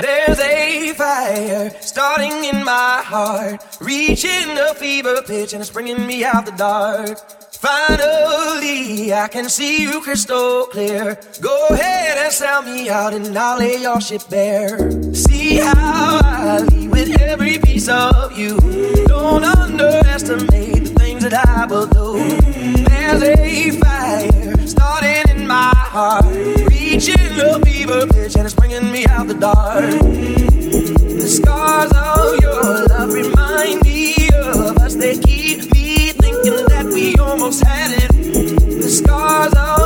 There's a fire starting in my heart, reaching a fever pitch and it's bringing me out the dark. Finally, I can see you crystal clear. Go ahead and sell me out, and I'll lay your shit bare. See how I leave with every piece of you. Don't underestimate the things that I will do. There's a fire starting my heart. Reaching a fever pitch and it's bringing me out the dark. The scars of your love remind me of us. They keep me thinking that we almost had it. The scars of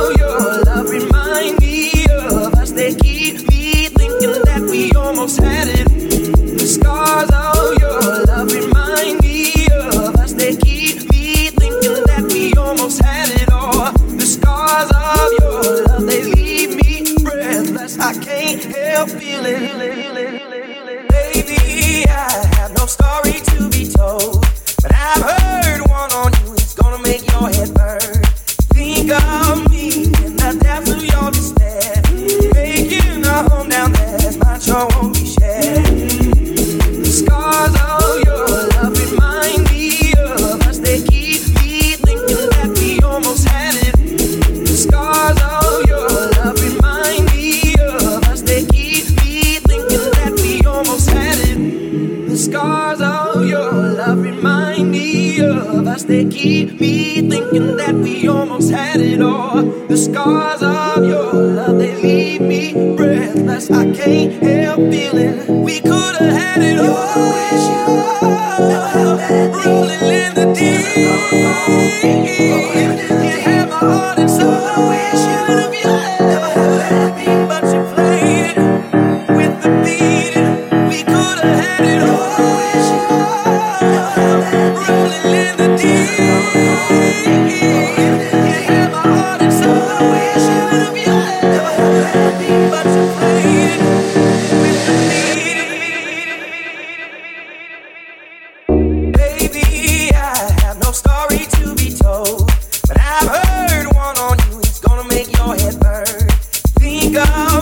thinking that we almost had it all. The scars of your love, they leave me breathless. I can't help it. forever. Think of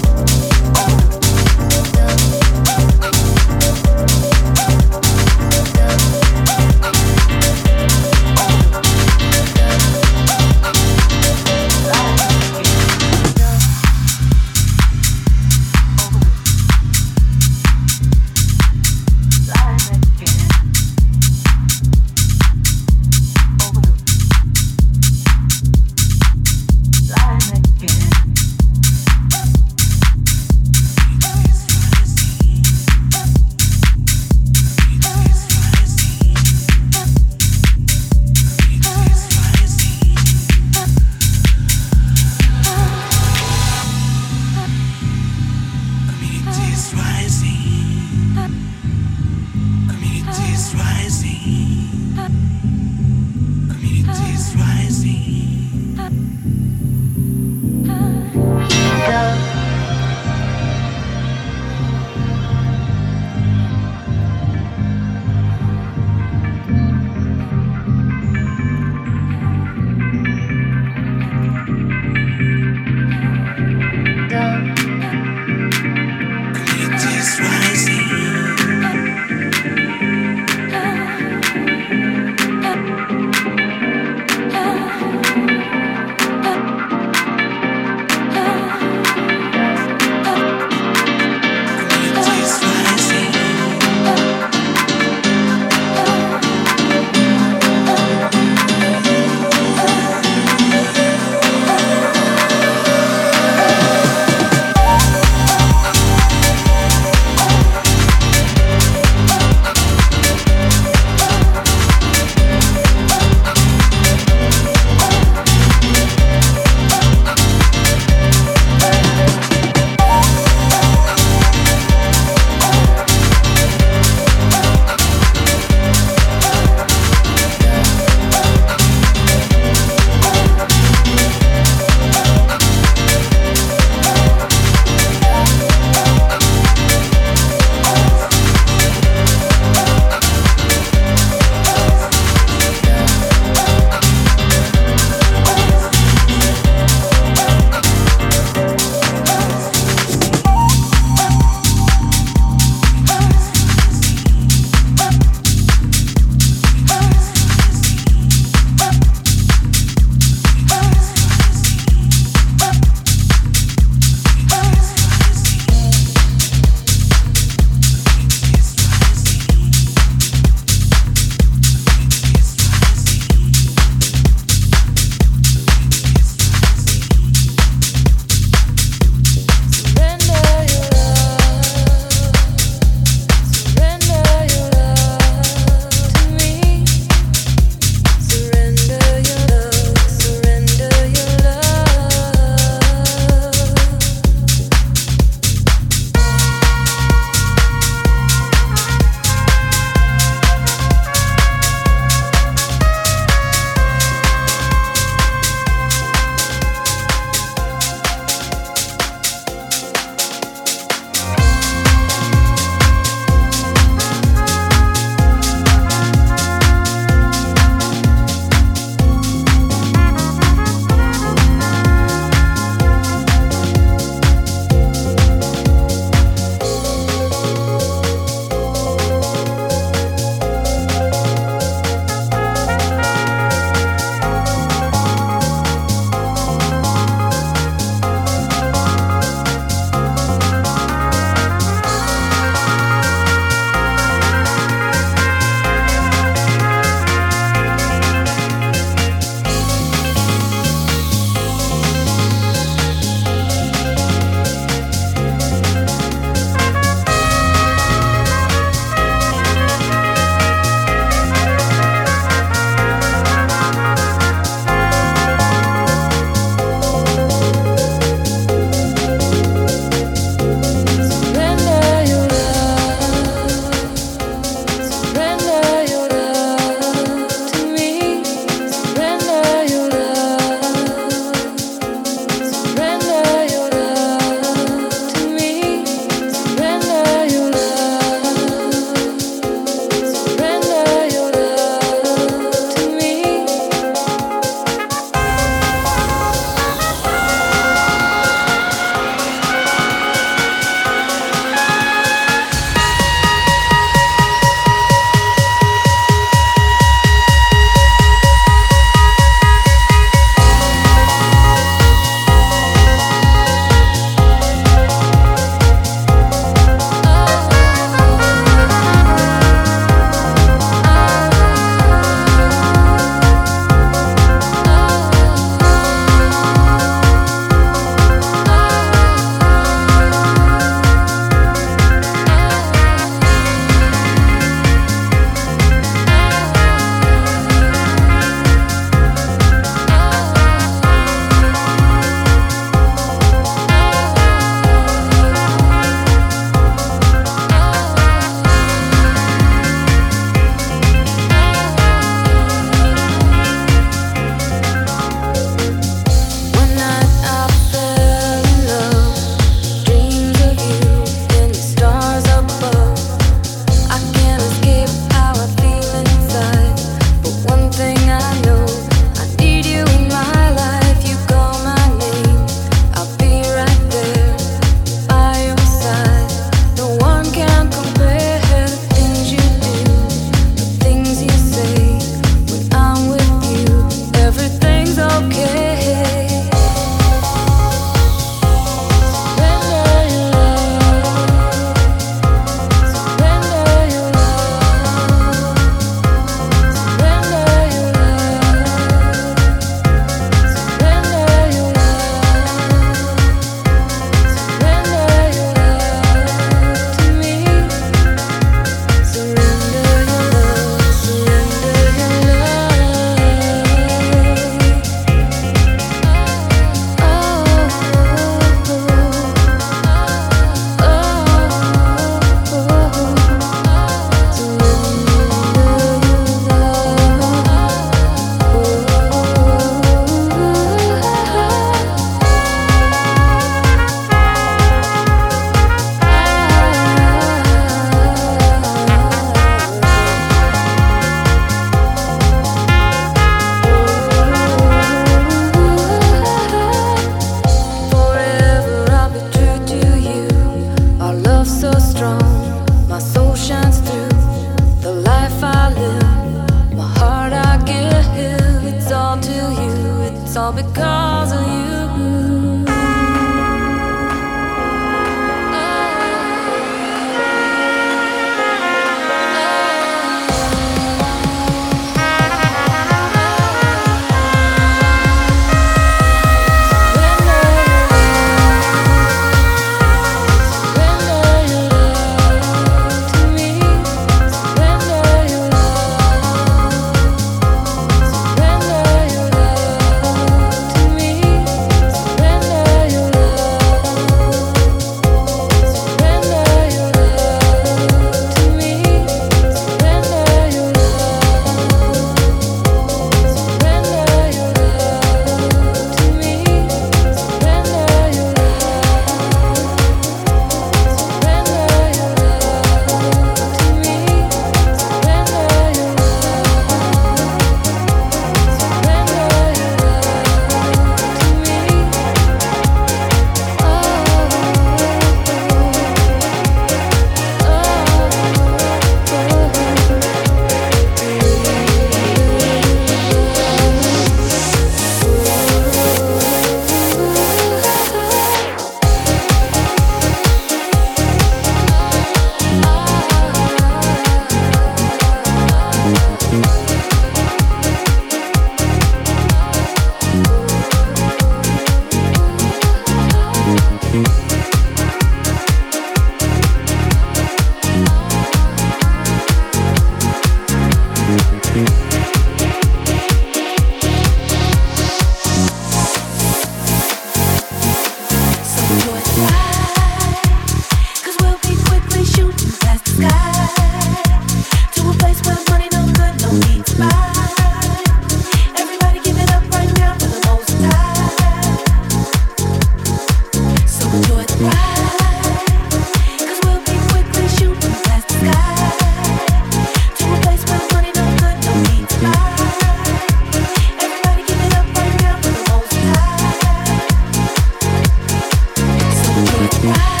I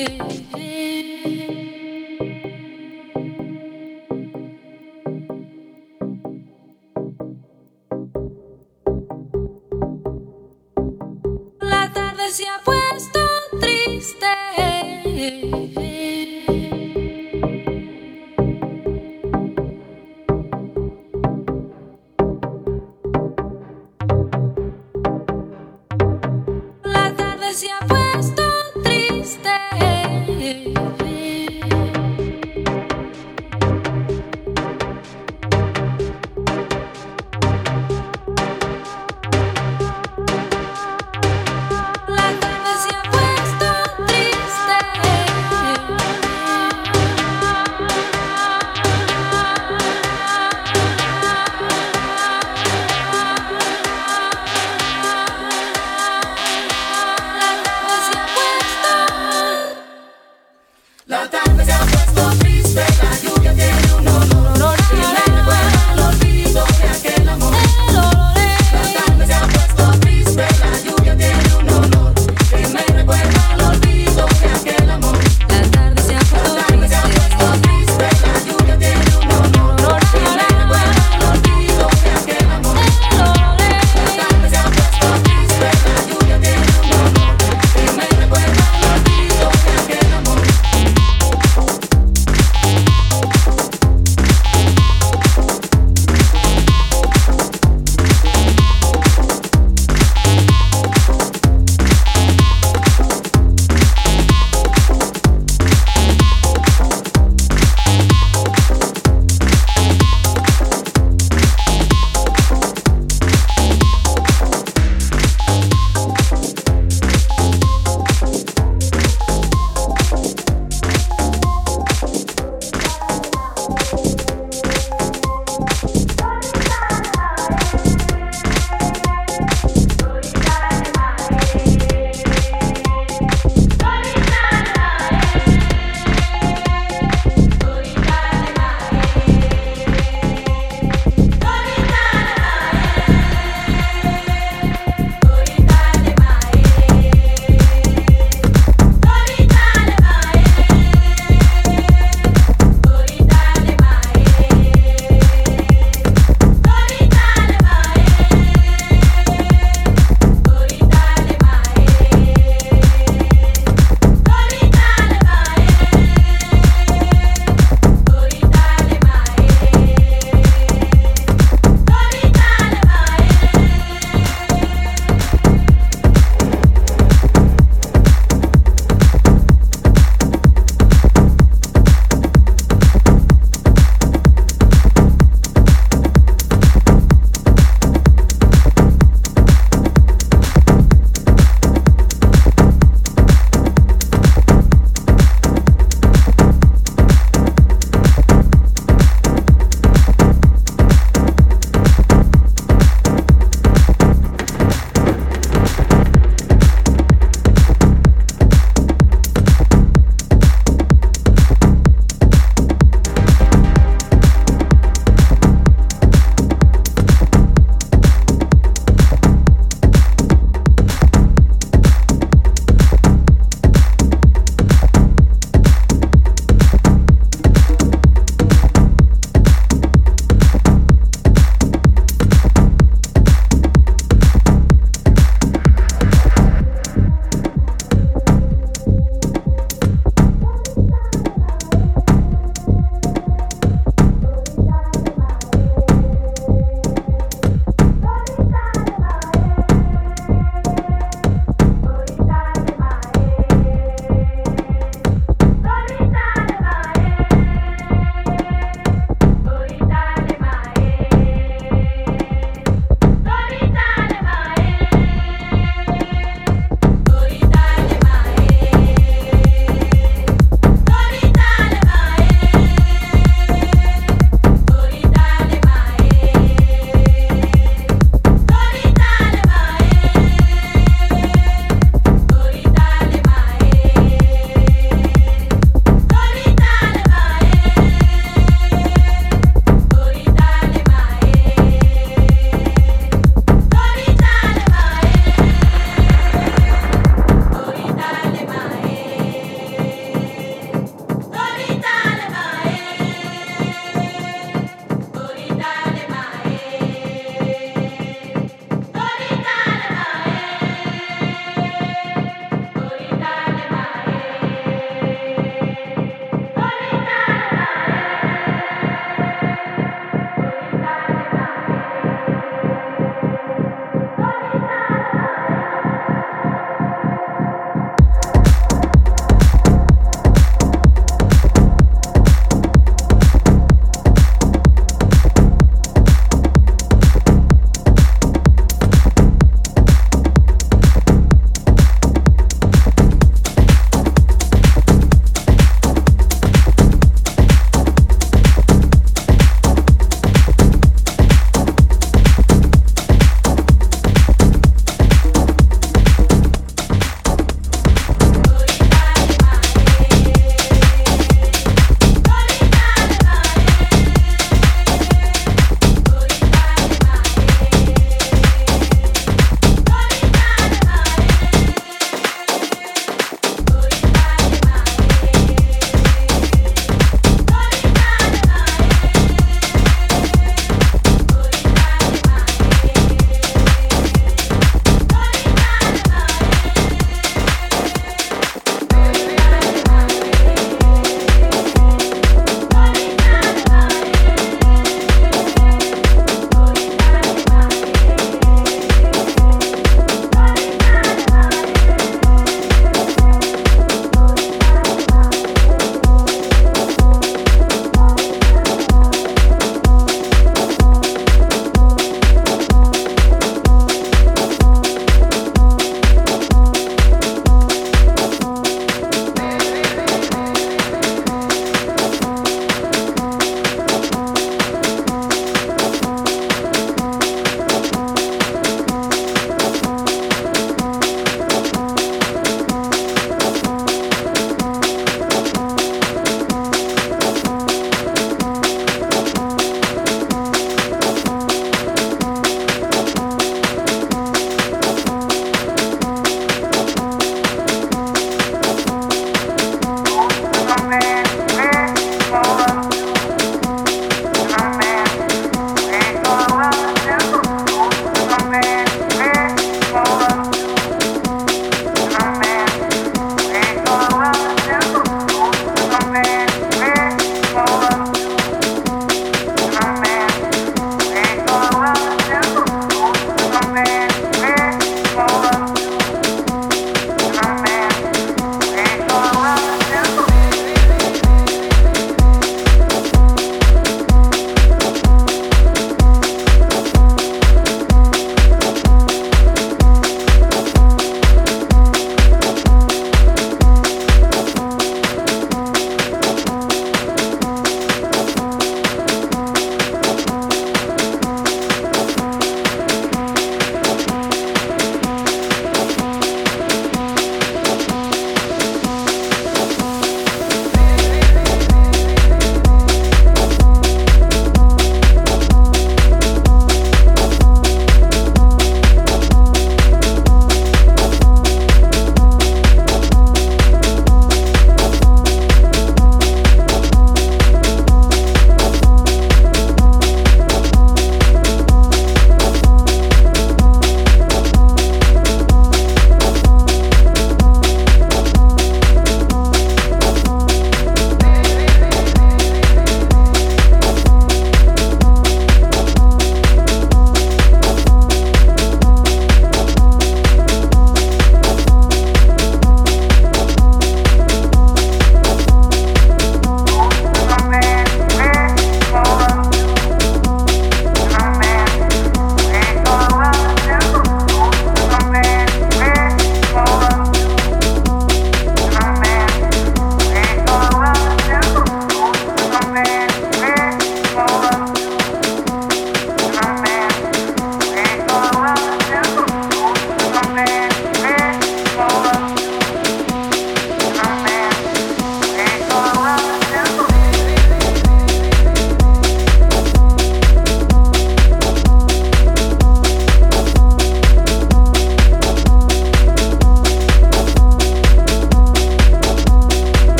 you.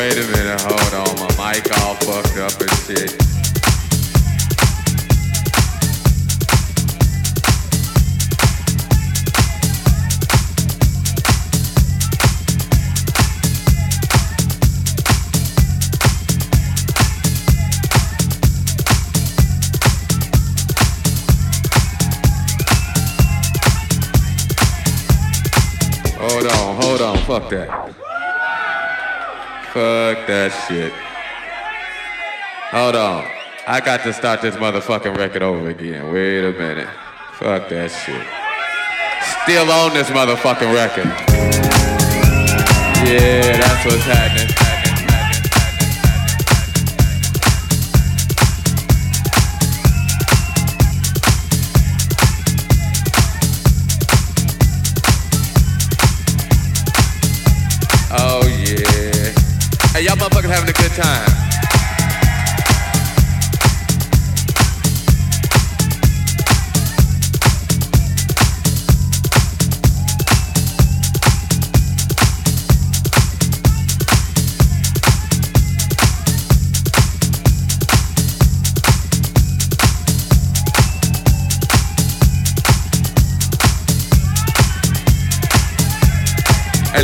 Wait a minute, hold on. My mic all fucked up and shit. Hold on, hold on, fuck that. Fuck that shit. Hold on. I got to start this motherfucking record over again. Wait a minute. Fuck that shit. Still on this motherfucking record. Yeah, that's what's happening. Time.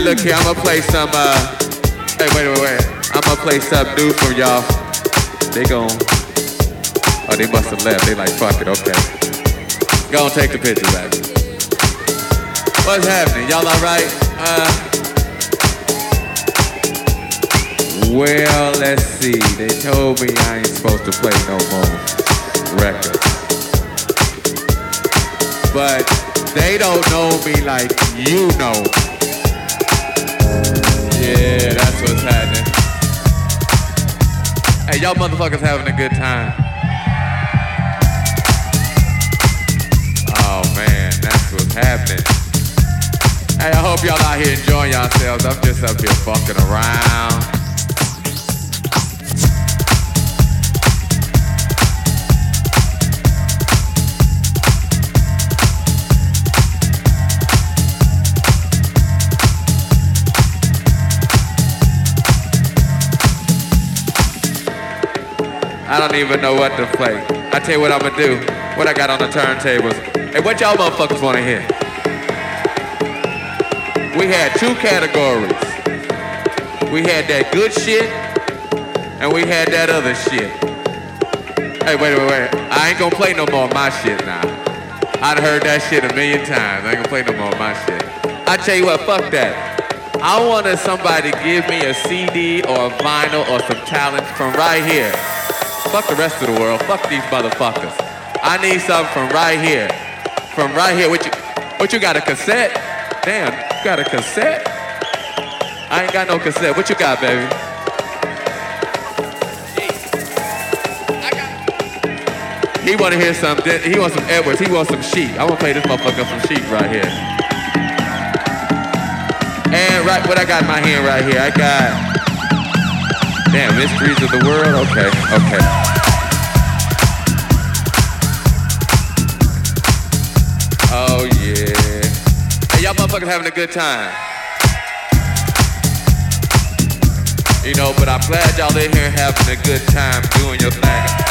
Look here, I'm gonna play some, uh, hey, wait, wait, wait. I'ma play for y'all. They gon' Oh, they must have left. They like, fuck it, okay. Go and take the picture back. What's happening? Y'all alright? Uh, well, let's see. They told me I ain't supposed to play no more records. But they don't know me like you know. Yeah, Hey, y'all motherfuckers having a good time. Oh man, that's what's happening. Hey, I hope y'all out here enjoying yourselves. I'm just up here fucking around. I don't even know what to play. I tell you what I'm gonna do. What I got on the turntables. Hey, what y'all motherfuckers wanna hear? We had two categories. We had that good shit, and we had that other shit. Hey, wait, wait, wait. I ain't gonna play no more of my shit now. I'd heard that shit a million times. I ain't gonna play no more of my shit. I tell you what, fuck that. I wanted somebody to give me a CD or a vinyl or some talent from right here. Fuck the rest of the world. Fuck these motherfuckers. I need something from right here. From right here. What you, what you got, a cassette? Damn, you got a cassette? I ain't got no cassette. What you got, baby? He wanna hear some, he wants some Edwards, he wants some Chic. I wanna play this motherfucker some Chic right here. And right, what I got in my hand right here, I got Damn, mysteries of the world? Okay, okay. Oh, yeah. Hey, y'all motherfuckers having a good time. You know, but I'm glad y'all in here having a good time doing your thing.